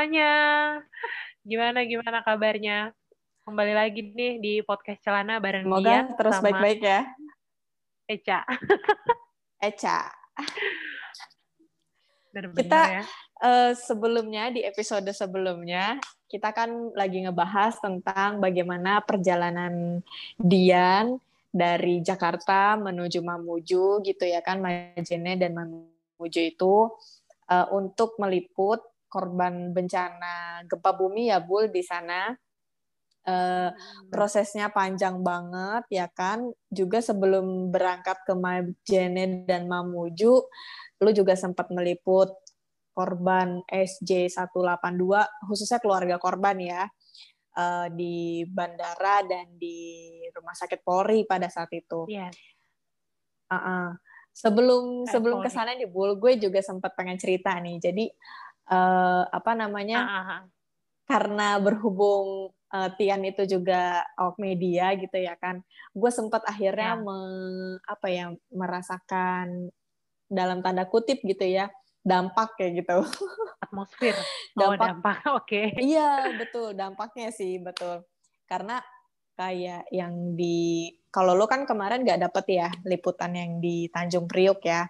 semuanya. Gimana gimana kabarnya? Kembali lagi nih di podcast Celana bareng Semoga Dian terus sama baik-baik ya. Eca. Eca. Bener-bener Kita ya. eh, sebelumnya di episode sebelumnya kita kan lagi ngebahas tentang bagaimana perjalanan Dian dari Jakarta menuju Mamuju gitu ya kan Majene dan Mamuju itu eh, untuk meliput korban bencana gempa bumi ya Bul di sana. Eh, prosesnya panjang banget ya kan juga sebelum berangkat ke Majene dan Mamuju lu juga sempat meliput korban SJ182 khususnya keluarga korban ya eh, di bandara dan di rumah sakit Polri pada saat itu. Iya. Uh-uh. Sebelum Kayak sebelum Polri. ke sana nih Bul, gue juga sempat pengen cerita nih. Jadi eh, apa namanya? Ah, ah, ah. karena berhubung eh, Tian itu juga awak media gitu ya kan, gue sempat akhirnya Ya. me- apa ya merasakan dalam tanda kutip gitu ya dampak kayak gitu. Atmosfer. Oh, Dampak dampak. Oke. iya betul dampaknya sih betul karena kayak yang di kalau lo kan kemarin nggak dapet ya liputan yang di Tanjung Priuk ya.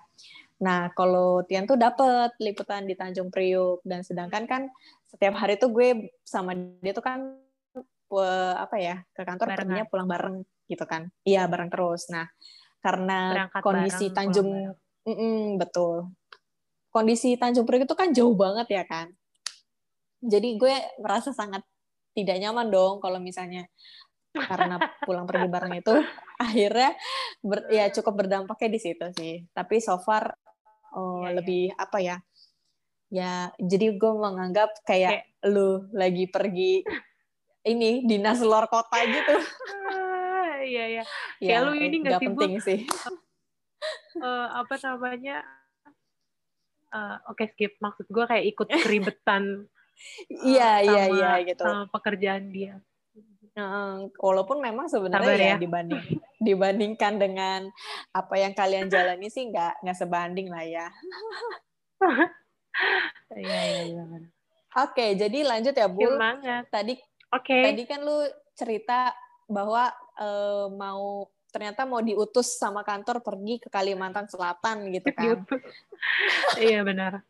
Nah, kalau Tian tuh dapet liputan di Tanjung Priuk dan sedangkan kan setiap hari tuh gue sama dia tuh kan apa ya ke kantor Barengan. perginya pulang bareng gitu kan. Iya, bareng terus. Nah, karena Berangkat kondisi bareng, Tanjung. Mm-mm, betul. Kondisi Tanjung Priok itu kan jauh banget ya kan. Jadi gue merasa sangat tidak nyaman dong kalau misalnya karena pulang pergi bareng itu akhirnya ber- ya cukup berdampaknya di situ sih. Tapi so far oh, Iya, iya. lebih apa ya? Ya jadi gue menganggap kayak lu lagi pergi ini dinas luar kota gitu. Ah, iya, iya. Ya, lu ini nggak penting sih. Eh, apa namanya? Eh, Oke, skip. Maksud gue kayak ikut keribetan Iya, iya, sama- iya gitu. sama pekerjaan dia. Walaupun memang sebenarnya Sabar ya, ya. dibanding dibandingkan dengan apa yang kalian jalani sih nggak nggak sebanding lah ya. Iya, iya, iya. Oke, jadi lanjut ya Bu. Semangat. Tadi Oke. tadi kan lu cerita bahwa eh, mau ternyata mau diutus sama kantor pergi ke Kalimantan Selatan gitu kan. Iya, benar.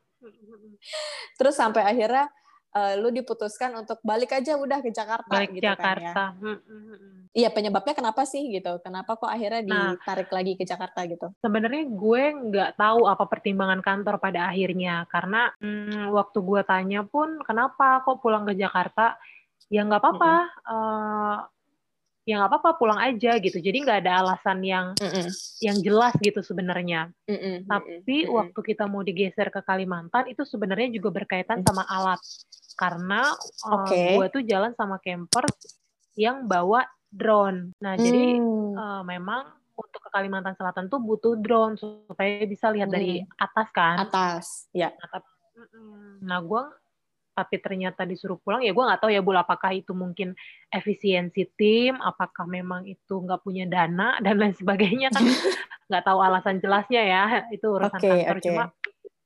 Terus sampai akhirnya eh, lu diputuskan untuk balik aja udah ke Jakarta Balik gitu kan ya. Jakarta. Mm, mm, mm. Iya, penyebabnya kenapa sih gitu? Kenapa kok akhirnya Nah. ditarik lagi ke Jakarta gitu? Sebenarnya gue nggak tahu apa pertimbangan kantor pada akhirnya karena mm, waktu gue tanya pun kenapa kok pulang ke Jakarta ya nggak apa-apa eh, ya nggak apa-apa pulang aja gitu jadi nggak ada alasan yang Mm-mm, yang jelas gitu sebenarnya mm-mm, tapi mm-mm. waktu kita mau digeser ke Kalimantan itu sebenarnya juga berkaitan Mm. sama alat karena eh, Oke. gue tuh jalan sama campers yang bawa drone nah jadi Hmm. eh, memang untuk ke Kalimantan Selatan tuh butuh drone supaya bisa lihat dari atas kan. atas ya Nah, tapi, nah gue tapi ternyata disuruh pulang ya gue nggak tahu ya bul apakah itu mungkin efisiensi tim, apakah memang itu nggak punya dana dan lain sebagainya kan nggak tahu alasan jelasnya ya itu urusan Oke, kantor oke. cuma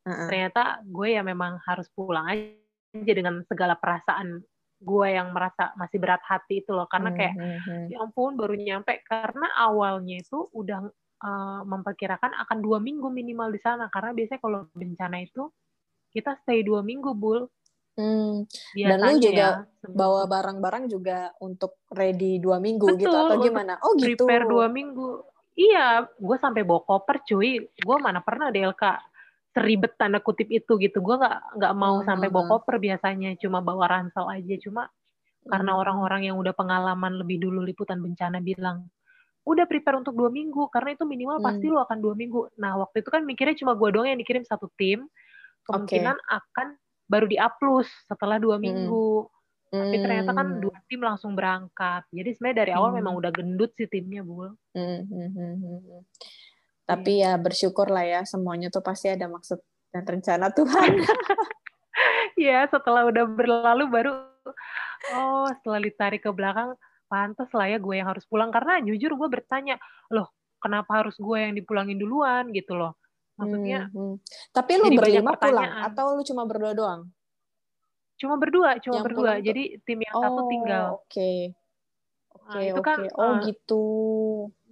Heeh. ternyata gue ya memang harus pulang aja dengan segala perasaan gue yang merasa masih berat hati itu loh. Karena kayak Hmm, hmm, hmm. ya ampun baru nyampe. Karena awalnya itu udah eh, memperkirakan akan dua minggu minimal di sana. Karena biasanya kalau bencana itu kita stay dua minggu bul. Hmm, biasanya Dan lu juga ya bawa barang-barang juga untuk ready dua minggu gitu Betul, atau untuk gimana? Oh gitu. prepare dua minggu. Iya gue sampai bawa koper cuy. Gue mana pernah DLK seribet tanda kutip itu gitu gue nggak nggak mau Hmm, sampai hmm, bawa hmm. koper biasanya cuma bawa ransel aja cuma karena Hmm. orang-orang yang udah pengalaman lebih dulu liputan bencana bilang udah prepare untuk dua minggu karena itu minimal Hmm. pasti lu akan dua minggu nah waktu itu kan mikirnya cuma gue doang yang dikirim satu tim kemungkinan akan baru di setelah dua Hmm. minggu tapi ternyata kan Hmm. dua tim langsung berangkat jadi sebenarnya dari awal Hmm. memang udah gendut sih timnya bul Hmm, Tapi ya bersyukur lah ya semuanya tuh pasti ada maksud dan rencana Tuhan. ya setelah udah berlalu baru oh setelah ditarik ke belakang pantas lah ya gue yang harus pulang karena jujur gue bertanya loh kenapa harus gue yang dipulangin duluan gitu loh maksudnya Hmm, hmm. Tapi lu berlima pulang atau lu cuma berdua doang? Cuma berdua, cuma Yang berdua. Jadi tim yang satu Oh, tinggal. Oke. Nah, Oke, itu oke. kan, Oh, eh, gitu.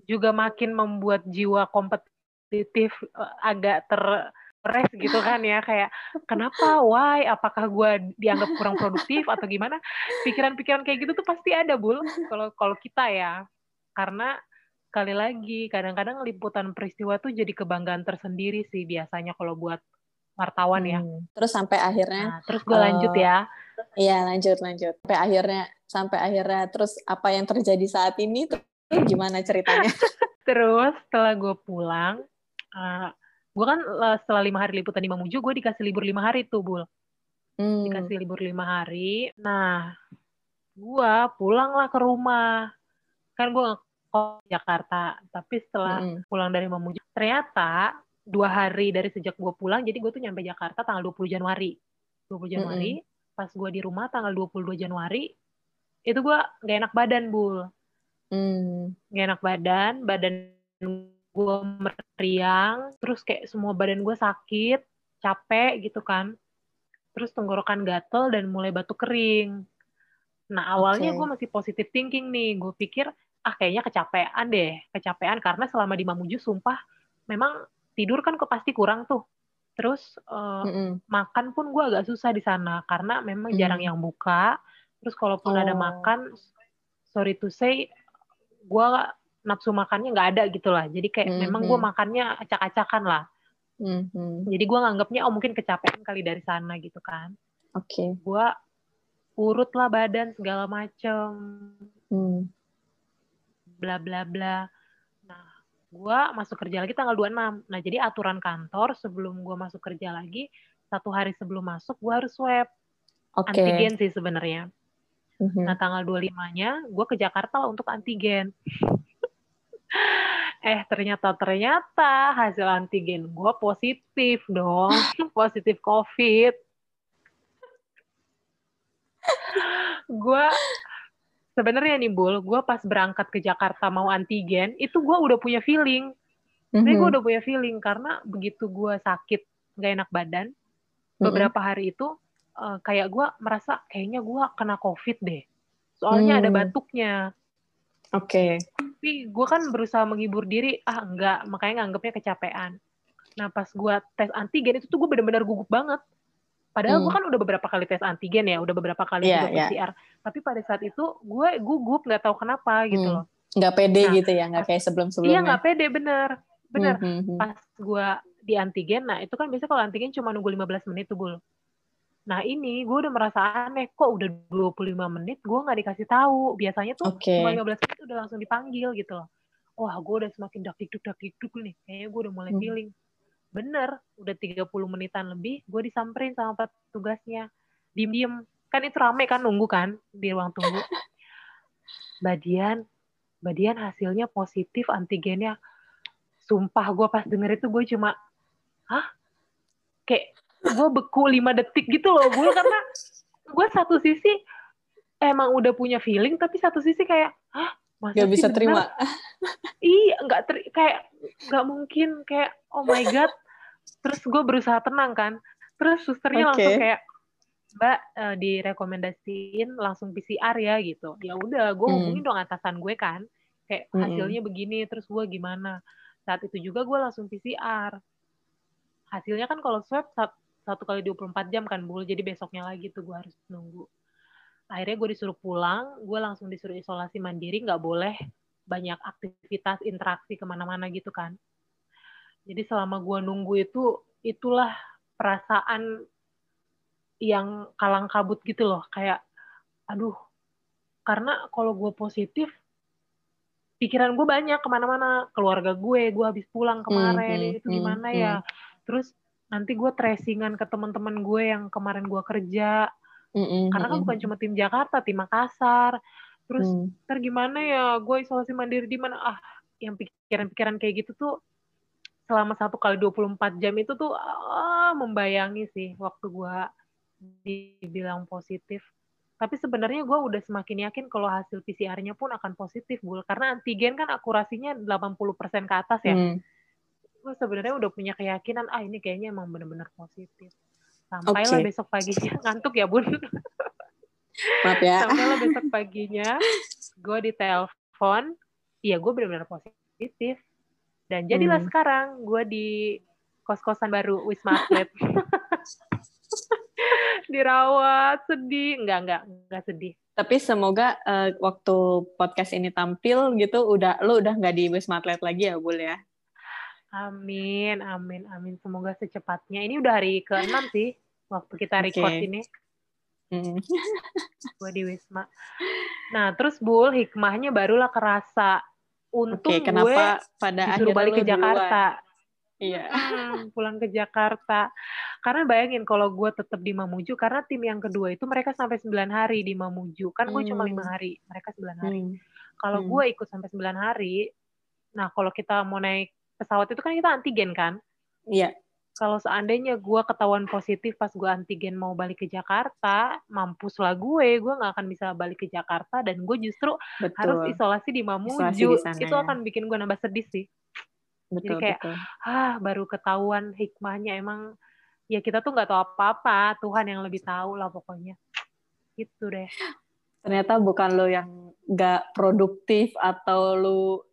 Juga makin membuat jiwa kompetitif eh, agak terpres gitu kan ya. Kayak kenapa, why, apakah gue dianggap kurang produktif atau gimana? Pikiran-pikiran kayak gitu tuh pasti ada, Bul. Kalau kalau kita ya. Karena sekali lagi, kadang-kadang liputan peristiwa tuh jadi kebanggaan tersendiri sih biasanya kalau buat wartawan ya. Hmm. Terus sampai akhirnya Nah, terus gue lanjut ya. Iya lanjut lanjut sampai akhirnya sampai akhirnya terus apa yang terjadi saat ini tuh gimana ceritanya? Terus setelah gue pulang, gue kan eh, setelah lima hari liputan di Mamuju, gue dikasih libur lima hari tuh, Bul. Hmm. Dikasih libur lima hari. Nah, gue pulanglah ke rumah. Kan gue di Jakarta. Tapi setelah Mm-mm. pulang dari Mamuju, ternyata dua hari dari sejak gue pulang, jadi gue tuh nyampe Jakarta tanggal 20 Januari. 20 Januari, pas gue di rumah tanggal 22 Januari, itu gue gak enak badan, Bul. Hmm. Gak enak badan, badan gue meriang, terus kayak semua badan gue sakit, capek gitu kan. Terus tenggorokan gatel dan mulai batuk kering. Nah awalnya Oke. gue masih positive thinking nih, gue pikir ah kayaknya kecapean deh, kecapean karena selama di Mamuju sumpah memang tidur kan kok pasti kurang tuh. Terus eh, Mm-mm. makan pun gue agak susah di sana karena memang Hmm. jarang yang buka. Terus kalaupun ada Oh. makan, sorry to say, gue nafsu makannya nggak ada gitu lah. Jadi kayak Hmm, memang gue hmm. makannya acak-acakan lah. Mhm. Jadi gue nganggapnya oh mungkin kecapean kali dari sana gitu kan. Oke. Gue urut lah badan segala macem, Hmm. bla bla bla. Nah, gue masuk kerja lagi tanggal 26. Nah, jadi aturan kantor sebelum gue masuk kerja lagi, satu hari sebelum masuk gue harus swab. Oke. Antigen sih sebenarnya. Mhm. Nah, tanggal 25-nya gue ke Jakarta lah untuk antigen. eh, ternyata-ternyata hasil antigen gue positif dong. positif COVID. gue sebenarnya nih Bul, gue pas berangkat ke Jakarta mau antigen, itu gue udah punya feeling. Sebenarnya gue Mhm. udah punya feeling karena begitu gue sakit, gak enak badan, Mhm. beberapa hari itu eh, kayak gue merasa kayaknya gue kena covid deh soalnya ada Hmm. batuknya Oke. tapi gue kan berusaha menghibur diri ah enggak makanya nganggapnya kecapean nah pas gue tes antigen itu tuh gue benar-benar gugup banget padahal Hmm. gue kan udah beberapa kali tes antigen ya udah beberapa kali Iya, juga iya. PCR tapi pada saat itu gue gugup nggak tahu kenapa gitu Hmm. loh Nggak pede Nah, gitu ya, nggak kayak iya sebelum-sebelumnya. nggak pede bener bener Mhm, mhm. pas gue di antigen, nah itu kan biasa kalau antigen cuma nunggu 15 menit tuh, Bul. Nah ini gue udah merasa aneh, kok udah 25 menit gue nggak dikasih tahu. Biasanya tuh Oke. cuma 15 menit udah langsung dipanggil gitu loh. Wah gue udah semakin dak dikduk dak dikduk nih, kayaknya gue udah mulai Hmm. feeling. Bener, udah 30 menitan lebih, gue disamperin sama petugasnya. Diem-diem, kan itu rame kan nunggu kan di ruang tunggu. Badian, Badian hasilnya positif antigennya. Sumpah gue pas denger itu gue cuma, hah? Kayak gue beku 5 detik gitu loh gue karena gue satu sisi emang udah punya feeling tapi satu sisi kayak, hah? Masa sih bisa bener? terima. Iya, nggak ter kayak nggak mungkin kayak oh my god. Terus gue berusaha tenang kan. Terus susternya Oke. langsung kayak Mbak eh, direkomendasiin langsung PCR ya gitu. Ya udah, gue Hmm. hubungin dong atasan gue kan. Kayak Mm-mm. hasilnya begini, terus gue gimana. Saat itu juga gue langsung PCR. Hasilnya kan kalau swab satu kali 24 jam kan bul, jadi besoknya lagi tuh gue harus nunggu. Akhirnya gue disuruh pulang, gue langsung disuruh isolasi mandiri, nggak boleh banyak aktivitas interaksi ke mana-mana gitu kan. Jadi selama gue nunggu itu, itulah perasaan yang kalang kabut gitu loh, kayak aduh, karena kalau gue positif, pikiran gue banyak ke mana-mana, keluarga gue, gue habis pulang kemarin, Hmm, hmm, itu gimana hmm, ya, terus nanti gue tracingan ke teman-teman gue yang kemarin gue kerja, Mm-mm, karena kan bukan cuma tim Jakarta, tim Makassar, terus Hmm. ntar gimana ya gue isolasi mandiri di mana? Ah yang pikiran-pikiran kayak gitu tuh selama satu kali 24 jam itu tuh ah, membayangi sih waktu gue dibilang positif. Tapi sebenarnya gue udah semakin yakin kalau hasil PCR-nya pun akan positif bul. Karena antigen kan akurasinya 80% ke atas ya. Hmm. Gue sebenarnya udah punya keyakinan ah ini kayaknya emang bener-bener positif Sampailah Oke. besok paginya ngantuk ya bun. Maaf ya. Sampailah besok paginya gue ditelepon. Iya gue benar-benar positif. Dan jadilah Hmm. sekarang gue di kos-kosan baru Wisma Atlet. Dirawat, sedih. Enggak, enggak, enggak sedih. Tapi semoga eh, waktu podcast ini tampil gitu, udah lu udah nggak di Wisma Atlet lagi ya, Bul ya? Amin, amin, amin. Semoga secepatnya. Ini udah hari ke-6 sih, waktu kita record ini. Hmm. gue di Wisma. Nah, terus Bul, hikmahnya barulah kerasa. Untung Oke, kenapa gue pada disuruh akhirnya balik ke Jakarta. duluan? Iya. Hmm, pulang ke Jakarta. Karena bayangin kalau gue tetap di Mamuju, karena tim yang kedua itu mereka sampai 9 hari di Mamuju. Kan gue cuma Hmm. lima hari, mereka 9 hari. Hmm. Kalau Hmm. gue ikut sampai 9 hari, nah kalau kita mau naik pesawat itu kan kita antigen kan? Iya. Kalau seandainya gue ketahuan positif pas gue antigen mau balik ke Jakarta, mampus lah gue, gue nggak akan bisa balik ke Jakarta dan gue justru harus Betul. isolasi di Mamuju. Isolasi di sana, itu ya. akan bikin gue nambah sedih sih. Betul, kayak- betul. Ah, baru ketahuan hikmahnya emang ya kita tuh nggak tahu apa-apa, Tuhan yang lebih tahu lah pokoknya. Gitu deh. Ternyata bukan lo yang nggak produktif atau lu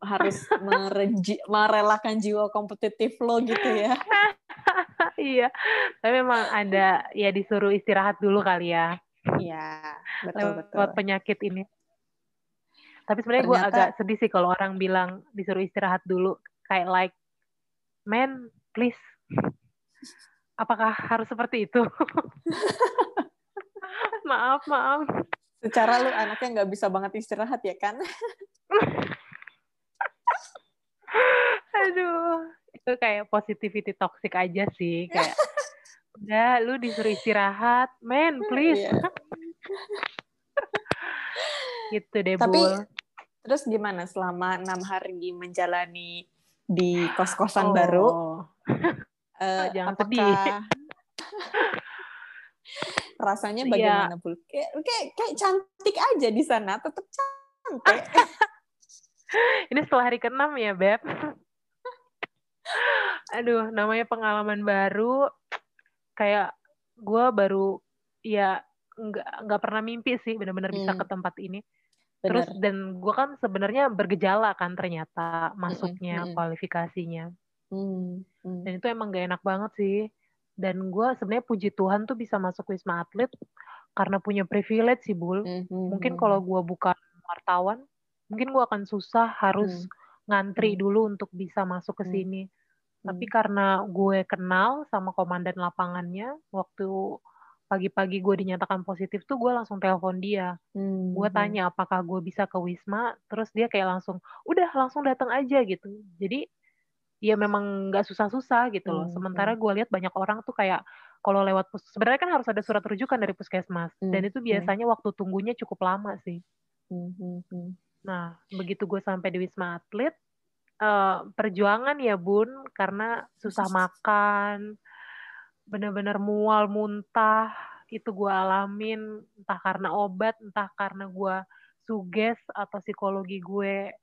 harus mereji, merelakan jiwa kompetitif lo gitu ya. iya. Tapi memang ada ya disuruh istirahat dulu kali ya. Iya, betul betul. lewat penyakit ini. Tapi sebenarnya gue agak sedih sih kalau orang bilang disuruh istirahat dulu. Kayak like, man, please. Apakah harus seperti itu? maaf, maaf. Secara lu anaknya nggak bisa banget istirahat ya kan? Aduh, itu kayak positivity toxic aja sih. Kayak, udah lu disuruh istirahat, man, please. Iya. gitu deh, Tapi Bul. terus gimana selama enam hari menjalani di kos-kosan Oh. baru? eh, jangan apakah rasanya Iya. bagaimana Bul? Kayak, kayak kayak cantik aja di sana, tetap cantik. Ini setelah hari ke-6 ya, Beb. Aduh, namanya pengalaman baru. Kayak gue baru, ya nggak nggak pernah mimpi sih benar-benar bisa Hmm. ke tempat ini. Terus Benar. dan gue kan sebenarnya bergejala kan ternyata masuknya mm-mm. kualifikasinya. Hmm, hmm. Dan itu emang gak enak banget sih. Dan gue sebenarnya puji Tuhan tuh bisa masuk Wisma Atlet karena punya privilege sih, Bul. Hmm, hmm, Mungkin hmm. kalau gue bukan wartawan, mungkin gue akan susah harus ngantri Hmm. dulu untuk bisa masuk ke Hmm. sini. Hmm. Karena gue kenal sama komandan lapangannya, waktu pagi-pagi gue dinyatakan positif tuh gue langsung telepon dia. Hmm, Gue hmm. tanya apakah gue bisa ke Wisma, terus dia kayak langsung, udah langsung datang aja gitu. Jadi ya memang nggak susah-susah gitu loh. Hmm, Sementara gue lihat banyak orang tuh kayak kalau lewat pus, sebenarnya kan harus ada surat rujukan dari puskesmas, Hmm, dan itu hmm. biasanya waktu tunggunya cukup lama sih. Hmm, hmm, hmm. Nah, begitu gue sampai di Wisma Atlet, eh, perjuangan ya bun, karena susah makan, bener-bener mual muntah, itu gue alamin, entah karena obat, entah karena gue suges atau psikologi gue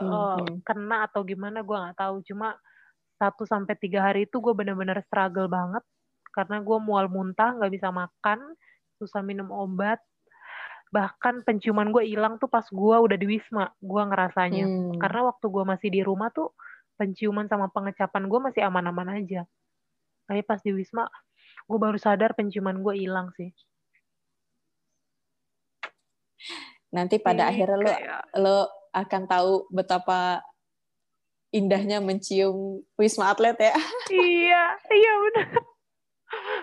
Hmm, eh, hmm. kena atau gimana gue nggak tahu. Cuma satu sampai tiga hari itu gue bener-bener struggle banget karena gue mual muntah, nggak bisa makan, susah minum obat, bahkan penciuman gue hilang tuh pas gue udah di wisma, gue ngerasanya. Hmm. Karena waktu gue masih di rumah tuh penciuman sama pengecapan gue masih aman-aman aja. Tapi pas di wisma, gue baru sadar penciuman gue hilang sih. Nanti pada Jadi akhirnya lo kayak- lo akan tahu betapa indahnya mencium Wisma Atlet ya. iya, iya benar.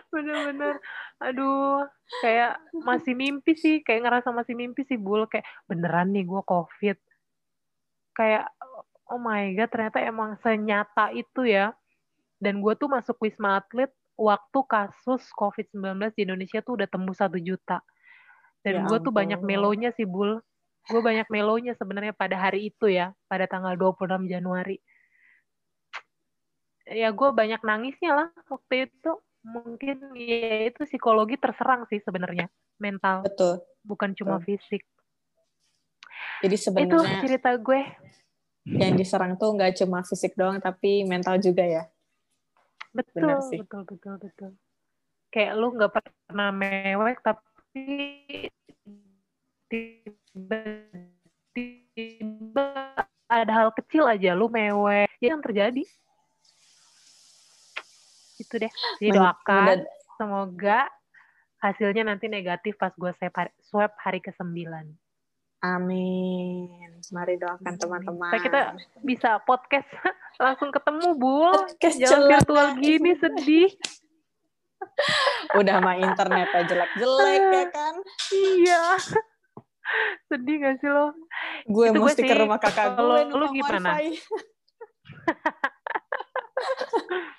Bener-bener. Aduh, kayak masih mimpi sih, kayak ngerasa masih mimpi sih, Bul. Kayak beneran nih gue COVID. Kayak, oh my God, ternyata emang senyata itu ya. Dan gue tuh masuk Wisma Atlet waktu kasus COVID-19 di Indonesia tuh udah tembus satu juta. Dan Ya gue tuh banyak melonya sih, Bul. Gue banyak melonya sebenarnya pada hari itu ya, pada tanggal 26 Januari. Ya gue banyak nangisnya lah waktu itu. Mungkin ya itu psikologi terserang sih sebenarnya, mental, Betul. bukan cuma Betul. fisik. Jadi Itu sebenarnya cerita gue. yang diserang tuh nggak cuma fisik doang tapi mental juga ya. Betul, Benar sih. betul, betul, betul. kayak lu nggak pernah mewek tapi tiba-tiba ada hal kecil aja lu mewek ya yang terjadi itu deh jadi doakan semoga hasilnya nanti negatif pas gue swab hari ke-9 Amin. Mari doakan teman-teman. Kita bisa podcast langsung ketemu, Bu. Podcast Jangan virtual gini sedih. Udah mah internetnya jelek-jelek ya kan? Iya. Sedih gak sih lo? Gue Itu mesti gue ke rumah kakak gue lu gimana?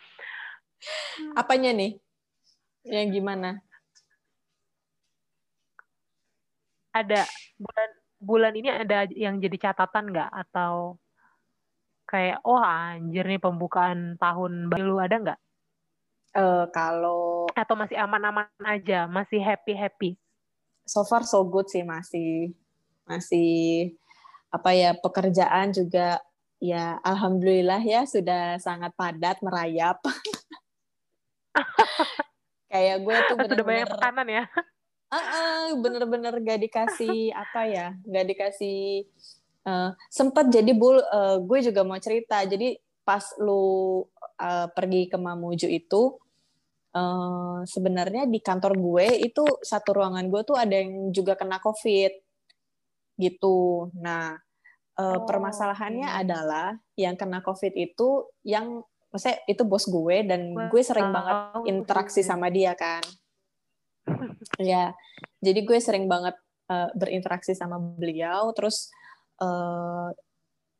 Apanya nih? Yang gimana? Ada bulan bulan ini ada yang jadi catatan nggak atau kayak oh anjir nih pembukaan tahun baru ada nggak? Uh, kalau atau masih aman-aman aja, masih happy happy. So far so good sih masih masih apa ya pekerjaan juga ya alhamdulillah ya sudah sangat padat merayap. kayak gue tuh bener-bener sudah banyak tekanan ya. Uh, bener-bener gak dikasih apa ya gak dikasih uh, sempet jadi bul uh, gue juga mau cerita. Jadi pas lu uh, pergi ke Mamuju itu uh, sebenarnya di kantor gue itu satu ruangan gue tuh ada yang juga kena covid gitu. Nah uh, oh, permasalahannya adalah yang kena covid itu yang maksudnya itu bos gue dan gue sering banget interaksi sama dia kan. Ya jadi gue sering banget uh, berinteraksi sama beliau terus uh,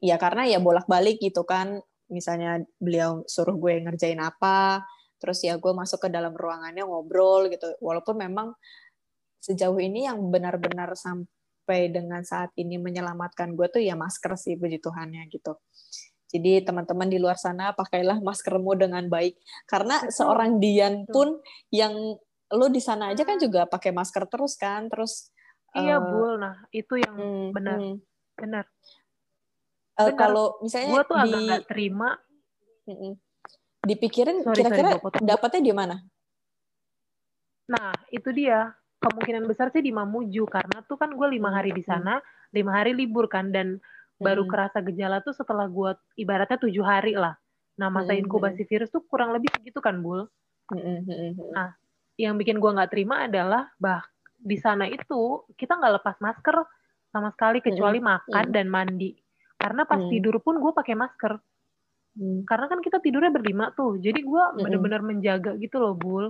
ya karena ya bolak-balik gitu kan. Misalnya beliau suruh gue ngerjain apa terus ya gue masuk ke dalam ruangannya ngobrol gitu. Walaupun memang sejauh ini yang benar-benar sampai dengan saat ini menyelamatkan gue tuh ya masker sih puji Tuhannya gitu jadi teman-teman di luar sana pakailah maskermu dengan baik. Karena seorang Dian pun yang lo di sana aja kan hmm. juga pakai masker terus kan terus iya uh, bul. Nah itu yang hmm, benar. hmm. benar. Uh, kalau misalnya gue tuh di, agak gak terima. Dipikirin kira-kira dapatnya di mana? Nah itu dia. Kemungkinan besar sih di Mamuju. Karena tuh kan gue lima hari di sana lima hari libur kan. Dan baru kerasa gejala tuh setelah gue ibaratnya tujuh hari lah. Nah masa inkubasi virus tuh kurang lebih segitu kan bul? Nah yang bikin gue nggak terima adalah bah di sana itu kita nggak lepas masker sama sekali kecuali makan dan mandi. Karena pas tidur pun gue pakai masker. Mm. karena kan kita tidurnya berlima tuh jadi gue mm. bener-bener menjaga gitu loh bul.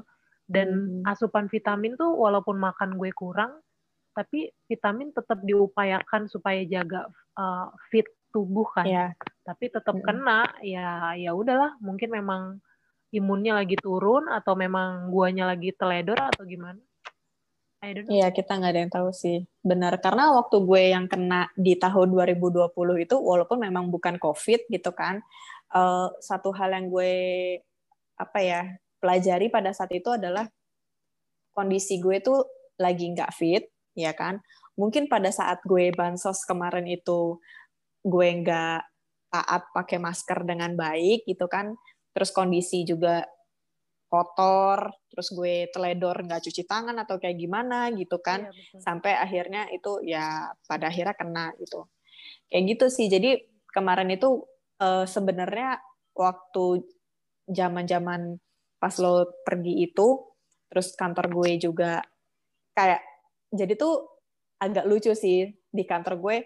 Dan asupan vitamin tuh walaupun makan gue kurang tapi vitamin tetap diupayakan supaya jaga uh, fit tubuh kan yeah. tapi tetap mm. kena ya ya udahlah mungkin memang imunnya lagi turun atau memang guanya lagi teledor atau gimana? Iya, kita nggak ada yang tahu sih. Benar, karena waktu gue yang kena di tahun 2020 itu, walaupun memang bukan COVID gitu kan, uh, satu hal yang gue apa ya pelajari pada saat itu adalah kondisi gue tuh lagi nggak fit, ya kan? Mungkin pada saat gue bansos kemarin itu gue nggak taat pakai masker dengan baik gitu kan, terus kondisi juga kotor, terus gue teledor nggak cuci tangan atau kayak gimana gitu kan, iya, sampai akhirnya itu ya pada akhirnya kena gitu, kayak gitu sih. Jadi kemarin itu uh, sebenarnya waktu zaman-zaman pas lo pergi itu, terus kantor gue juga kayak jadi tuh agak lucu sih di kantor gue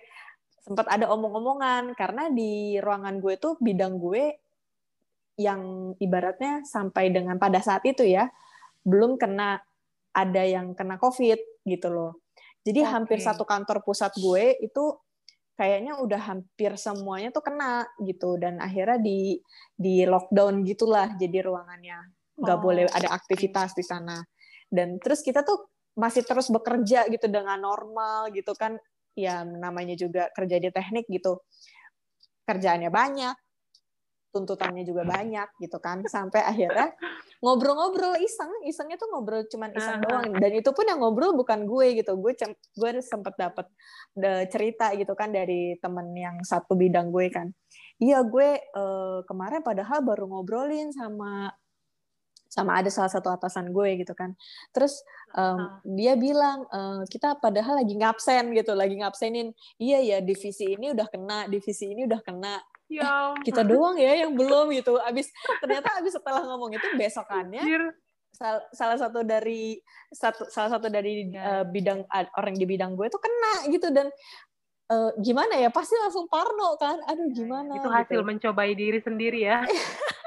sempat ada omong-omongan karena di ruangan gue tuh bidang gue yang ibaratnya sampai dengan pada saat itu ya belum kena ada yang kena COVID gitu loh. Jadi okay. hampir satu kantor pusat gue itu kayaknya udah hampir semuanya tuh kena gitu dan akhirnya di di lockdown gitulah jadi ruangannya nggak oh. boleh ada aktivitas di sana dan terus kita tuh masih terus bekerja gitu dengan normal gitu kan. Ya namanya juga kerja di teknik gitu. Kerjaannya banyak tuntutannya juga banyak gitu kan. Sampai akhirnya ngobrol-ngobrol iseng. Isengnya tuh ngobrol cuman iseng doang. Dan itu pun yang ngobrol bukan gue gitu. Gue gue sempet dapet cerita gitu kan dari temen yang satu bidang gue kan. Iya gue uh, kemarin padahal baru ngobrolin sama sama ada salah satu atasan gue gitu kan. Terus um, dia bilang e, kita padahal lagi ngabsen gitu lagi ngabsenin iya ya divisi ini udah kena divisi ini udah kena. Ya kita doang ya yang belum gitu. Abis ternyata abis setelah ngomong itu besokannya sal salah satu dari satu salah satu dari uh, bidang uh, orang di bidang gue itu kena gitu dan uh, gimana ya pasti langsung parno kan. Aduh iya, gimana itu hasil gitu. mencobai diri sendiri ya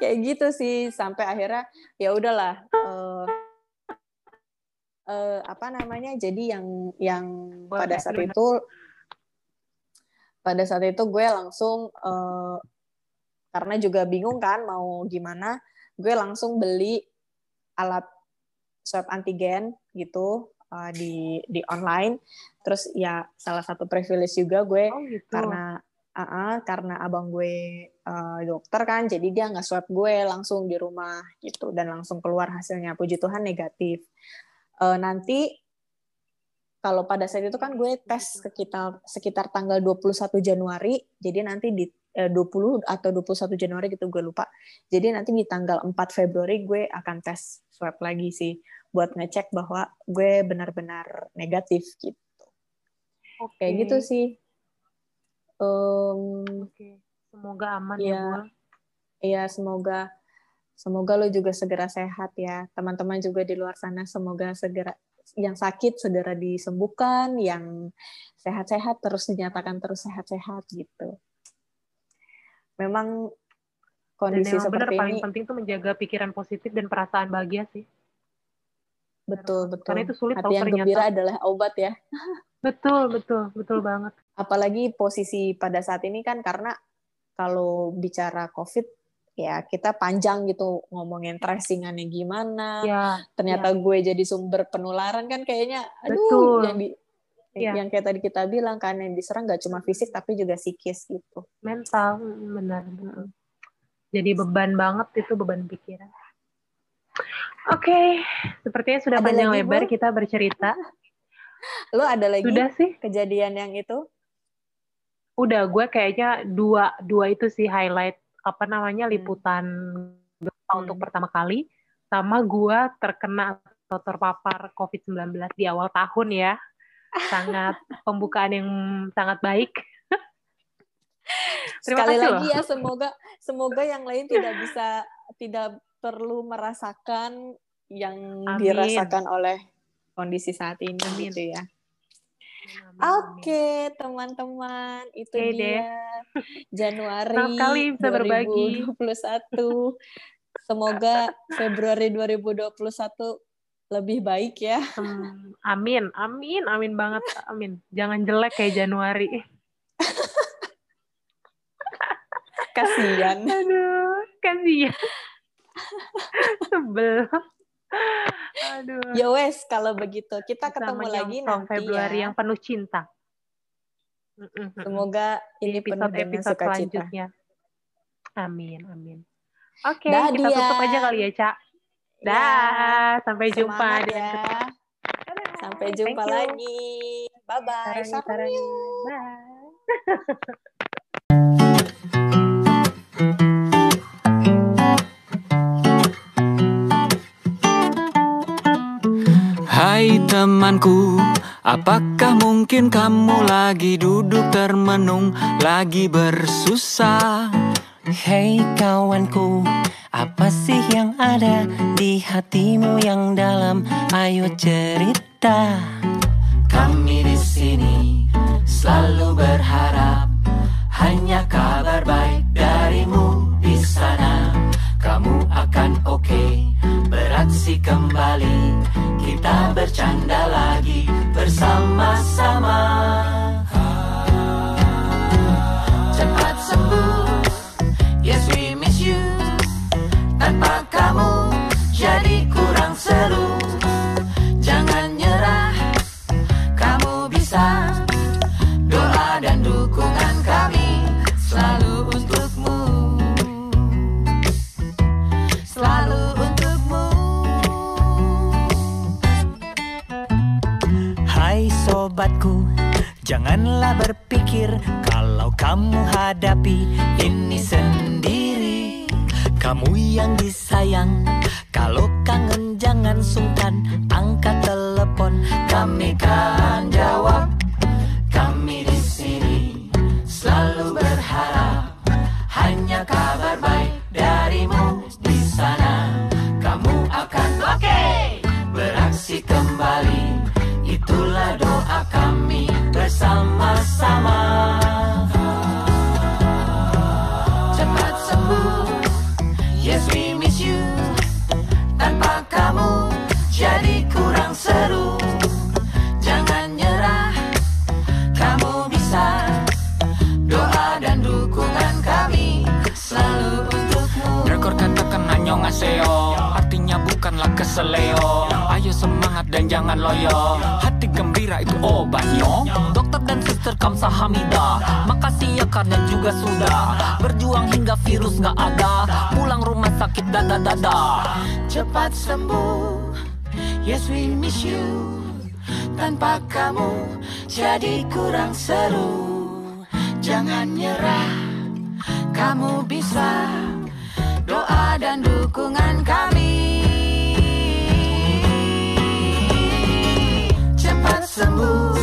kayak gitu sih sampai akhirnya ya udahlah uh, uh, apa namanya jadi yang yang pada saat itu pada saat itu gue langsung uh, karena juga bingung kan mau gimana gue langsung beli alat swab antigen gitu uh, di di online terus ya salah satu privilege juga gue oh, gitu. karena uh -uh, karena abang gue uh, dokter kan jadi dia nggak swab gue langsung di rumah gitu dan langsung keluar hasilnya. Puji Tuhan negatif. Uh, nanti kalau pada saat itu kan gue tes sekitar sekitar tanggal 21 Januari jadi nanti di eh, 20 atau 21 Januari gitu gue lupa. Jadi nanti di tanggal 4 Februari gue akan tes swab lagi sih buat ngecek bahwa gue benar-benar negatif gitu. Okay. kayak gitu sih Um, Oke, semoga aman ya, ya Iya, semoga semoga lo juga segera sehat ya. Teman-teman juga di luar sana semoga segera yang sakit segera disembuhkan, yang sehat-sehat terus dinyatakan terus sehat-sehat gitu. Memang kondisi dan seperti benar, ini paling penting tuh menjaga pikiran positif dan perasaan bahagia sih. Betul, betul. Karena itu sulit Hati yang ternyata. gembira adalah obat ya. Betul, betul, betul banget. Apalagi posisi pada saat ini kan karena kalau bicara COVID ya kita panjang gitu ngomongin tracingannya gimana. Ya, Ternyata ya. gue jadi sumber penularan kan kayaknya aduh betul. yang di ya. yang kayak tadi kita bilang kan yang diserang gak cuma fisik tapi juga psikis gitu. Mental, benar. benar. Jadi beban banget itu beban pikiran. Oke, okay. sepertinya sudah Ada panjang lebar kita bercerita. Lo ada lagi Sudah sih. kejadian yang itu? Udah, gue kayaknya dua dua itu sih highlight apa namanya hmm. liputan hmm. untuk pertama kali sama gue terkena atau terpapar COVID-19 di awal tahun ya. Sangat pembukaan yang sangat baik. Terima Sekali lagi loh. ya semoga semoga yang lain tidak bisa tidak perlu merasakan yang Amin. dirasakan oleh kondisi saat ini Amin. gitu ya. Oke, okay, teman-teman, itu okay, dia deh. Januari kali bisa 2021. Berbagi. Semoga Februari 2021 lebih baik ya. Hmm, amin, amin, amin banget, amin. Jangan jelek kayak Januari. kasihan. Aduh, kasihan. Sebel. Aduh. Ya wes kalau begitu kita ketemu lagi nanti Februari ya. yang penuh cinta. Semoga ini episode episode selanjutnya. Amin, amin. Oke, okay, kita tutup aja kali ya, Cak. Ya. Dah, ya, sampai jumpa ya. Sampai jumpa lagi. Bye bye. Bye. Temanku, apakah mungkin kamu lagi duduk termenung, lagi bersusah? Hei kawanku, apa sih yang ada di hatimu yang dalam? Ayo cerita. Kami di sini selalu berharap hanya kabar baik oke. Beraksi kembali. Kita bercanda lagi bersama-sama. Cepat sembuh. Yes we miss you. Tanpa kamu jadi kurang seru sahabatku Janganlah berpikir kalau kamu hadapi ini sendiri. Kamu yang disayang Kalau kangen jangan sungkan. Angkat telepon kami kami dan jangan loyo. Hati gembira itu obatnya Dokter dan suster Kamsa sahamida, Makasih ya karena juga sudah. Berjuang hingga virus gak ada. Pulang rumah sakit dada-dada. Cepat sembuh. Yes we miss you. Tanpa kamu jadi kurang seru. Jangan nyerah. Kamu bisa. Doa dan dukungan kami. 散步。